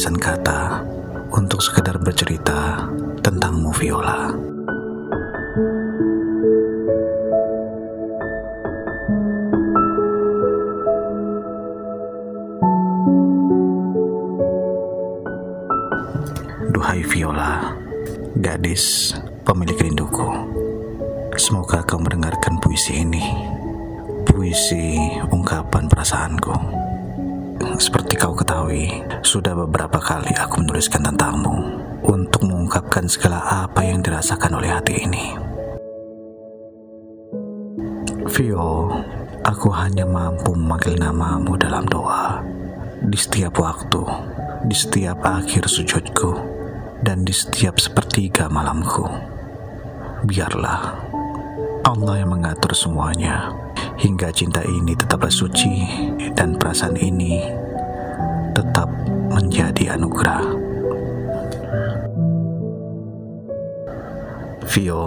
lapisan kata untuk sekedar bercerita tentangmu Viola. Duhai Viola, gadis pemilik rinduku. Semoga kau mendengarkan puisi ini. Puisi ungkapan perasaanku. Seperti kau ketahui, sudah beberapa kali aku menuliskan tentangmu untuk mengungkapkan segala apa yang dirasakan oleh hati ini. Vio, aku hanya mampu memanggil namamu dalam doa di setiap waktu, di setiap akhir sujudku, dan di setiap sepertiga malamku. Biarlah Allah yang mengatur semuanya hingga cinta ini tetaplah suci dan perasaan ini tetap menjadi anugerah. Vio,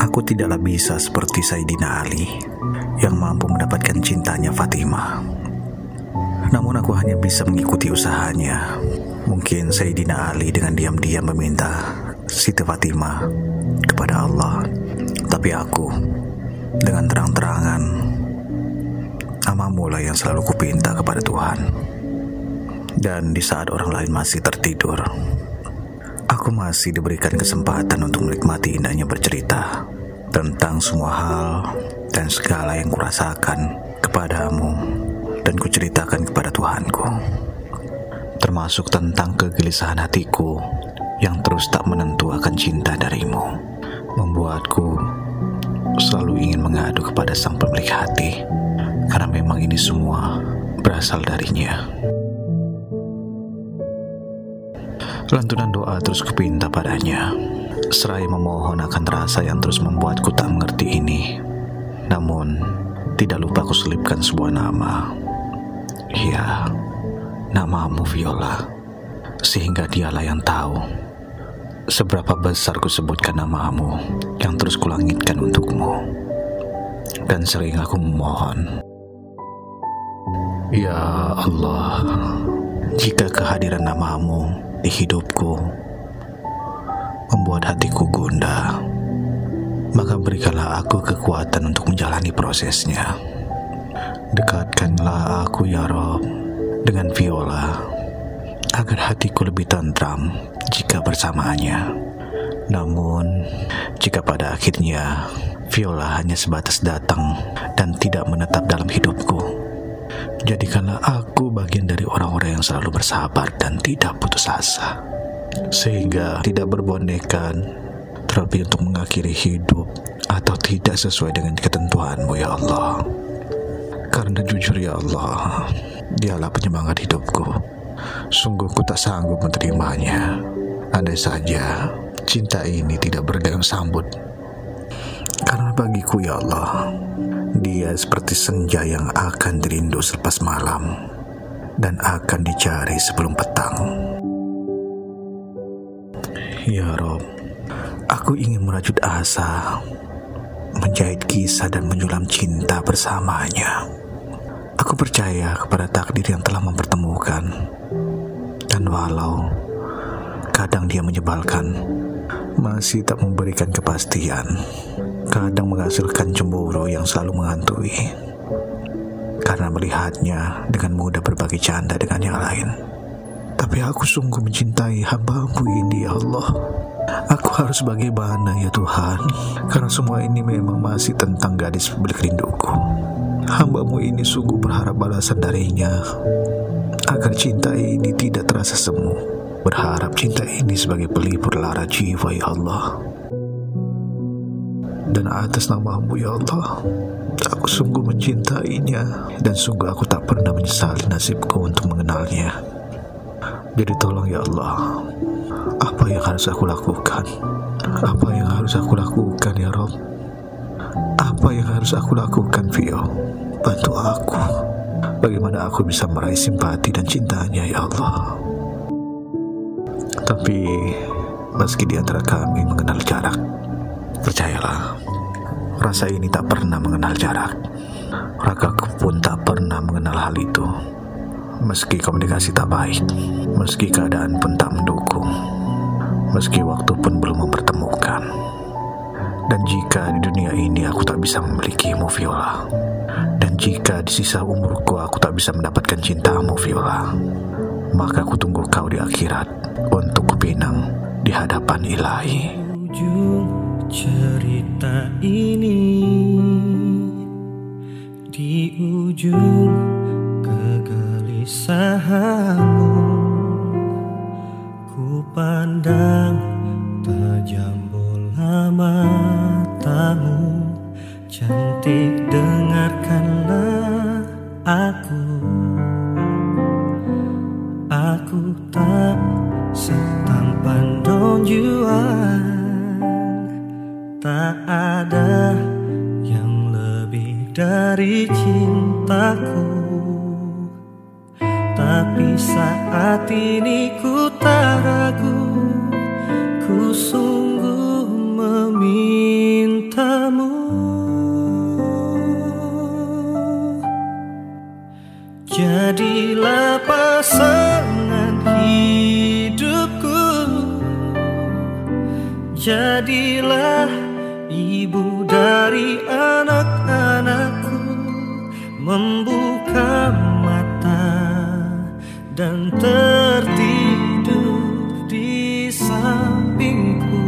aku tidaklah bisa seperti Sayyidina Ali yang mampu mendapatkan cintanya Fatimah. Namun aku hanya bisa mengikuti usahanya. Mungkin Sayyidina Ali dengan diam-diam meminta Siti Fatimah kepada Allah. Tapi aku dengan terang-terangan amamu lah yang selalu kupinta kepada Tuhan. Dan di saat orang lain masih tertidur, aku masih diberikan kesempatan untuk menikmati indahnya bercerita tentang semua hal dan segala yang kurasakan kepadamu dan kuceritakan kepada Tuhanku. Termasuk tentang kegelisahan hatiku yang terus tak menentu akan cinta darimu. Membuatku selalu ingin mengadu kepada sang pemilik hati karena memang ini semua berasal darinya. Lantunan doa terus kupinta padanya, seraya memohon akan rasa yang terus membuatku tak mengerti ini. Namun, tidak lupa ku selipkan sebuah nama. Ya, namamu Viola. Sehingga dialah yang tahu seberapa besar ku sebutkan namamu yang terus kulangitkan untukmu. Dan sering aku memohon, Ya Allah, jika kehadiran namamu di hidupku membuat hatiku gundah, maka berikanlah aku kekuatan untuk menjalani prosesnya. Dekatkanlah aku ya Rob dengan Viola agar hatiku lebih tentram jika bersamanya. Namun, jika pada akhirnya Viola hanya sebatas datang dan tidak menetap dalam hidupku, jadikanlah aku bagian dari orang-orang yang selalu bersabar dan tidak putus asa, sehingga tidak berbondekan terlebih untuk mengakhiri hidup atau tidak sesuai dengan ketentuanmu ya Allah. Karena jujur ya Allah, dialah penyemangat hidupku. Sungguh ku tak sanggup menerimanya. Andai saja cinta ini tidak bergayung sambut. Karena bagiku ya Allah, dia seperti senja yang akan dirindu selepas malam dan akan dicari sebelum petang. Ya Rob, aku ingin merajut asa, menjahit kisah dan menyulam cinta bersamanya. Aku percaya kepada takdir yang telah mempertemukan. Dan walau kadang dia menyebalkan, masih tak memberikan kepastian. Kadang menghasilkan cemburu yang selalu menghantui. Karena melihatnya dengan mudah berbagi canda dengan yang lain. Tapi aku sungguh mencintai hambamu ini ya Allah. Aku harus bagaimana ya Tuhan? Karena semua ini memang masih tentang gadis milik rinduku. Hambamu ini sungguh berharap balasan darinya agar cinta ini tidak terasa semu. Berharap cinta ini sebagai pelipur lara jiwa ya Allah. Dan atas namamu ya Allah, aku sungguh mencintainya dan sungguh aku tak pernah menyesali nasibku untuk mengenalnya. Jadi tolong ya Allah, apa yang harus aku lakukan? Apa yang harus aku lakukan ya Rob? Apa yang harus aku lakukan, Vio? Bantu aku. Bagaimana aku bisa meraih simpati dan cintanya, ya Allah? Tapi, meski di antara kami mengenal jarak, percayalah, rasa ini tak pernah mengenal jarak. Ragaku pun tak pernah mengenal hal itu. Meski komunikasi tak baik, meski keadaan pun tak mendukung, meski waktu pun belum mempertemukan. Dan jika di dunia ini aku tak bisa memilikimu, Viola, dan jika di sisa umurku aku tak bisa mendapatkan cintamu, Viola, maka aku tunggu kau di akhirat untuk kupinang di hadapan ilahi. Ujung cerita ini di ujung kegelisahanmu. Ku pandang tajam bola matamu cantik dengarkanlah aku. Aku tak setampan Don Juan Tak ada yang lebih dari cintaku. Tapi saat ini ku tak ragu Ku Jadilah pasangan hidupku. Jadilah ibu dari anak-anakku Membuka mata dan tertidur di sampingku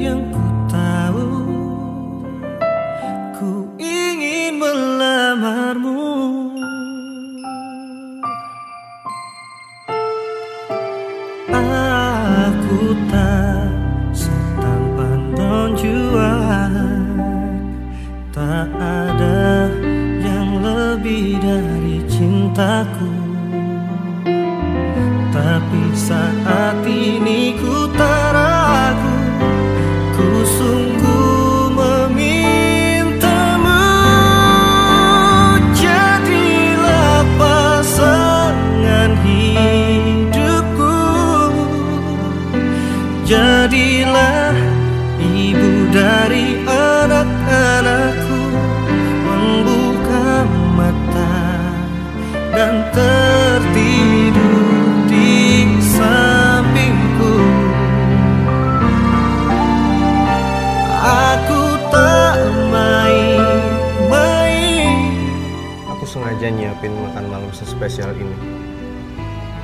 yang ku tahu. Ku ingin melamarmu. Aku tak setampan Don Juan Tak ada yang lebih dari cintaku. Tapi saat ini ku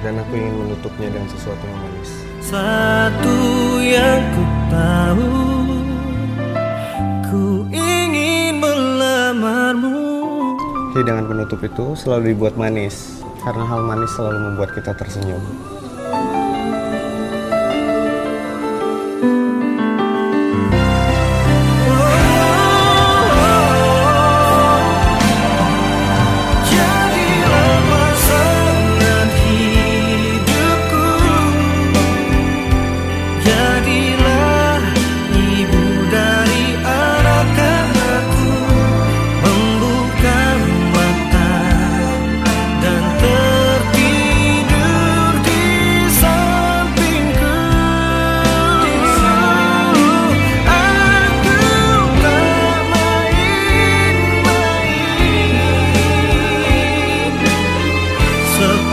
Dan aku ingin menutupnya dengan sesuatu yang manis. Satu yang ku tahu Ku ingin melamarmu. Hidangan penutup itu selalu dibuat manis Karena hal manis selalu membuat kita tersenyum closer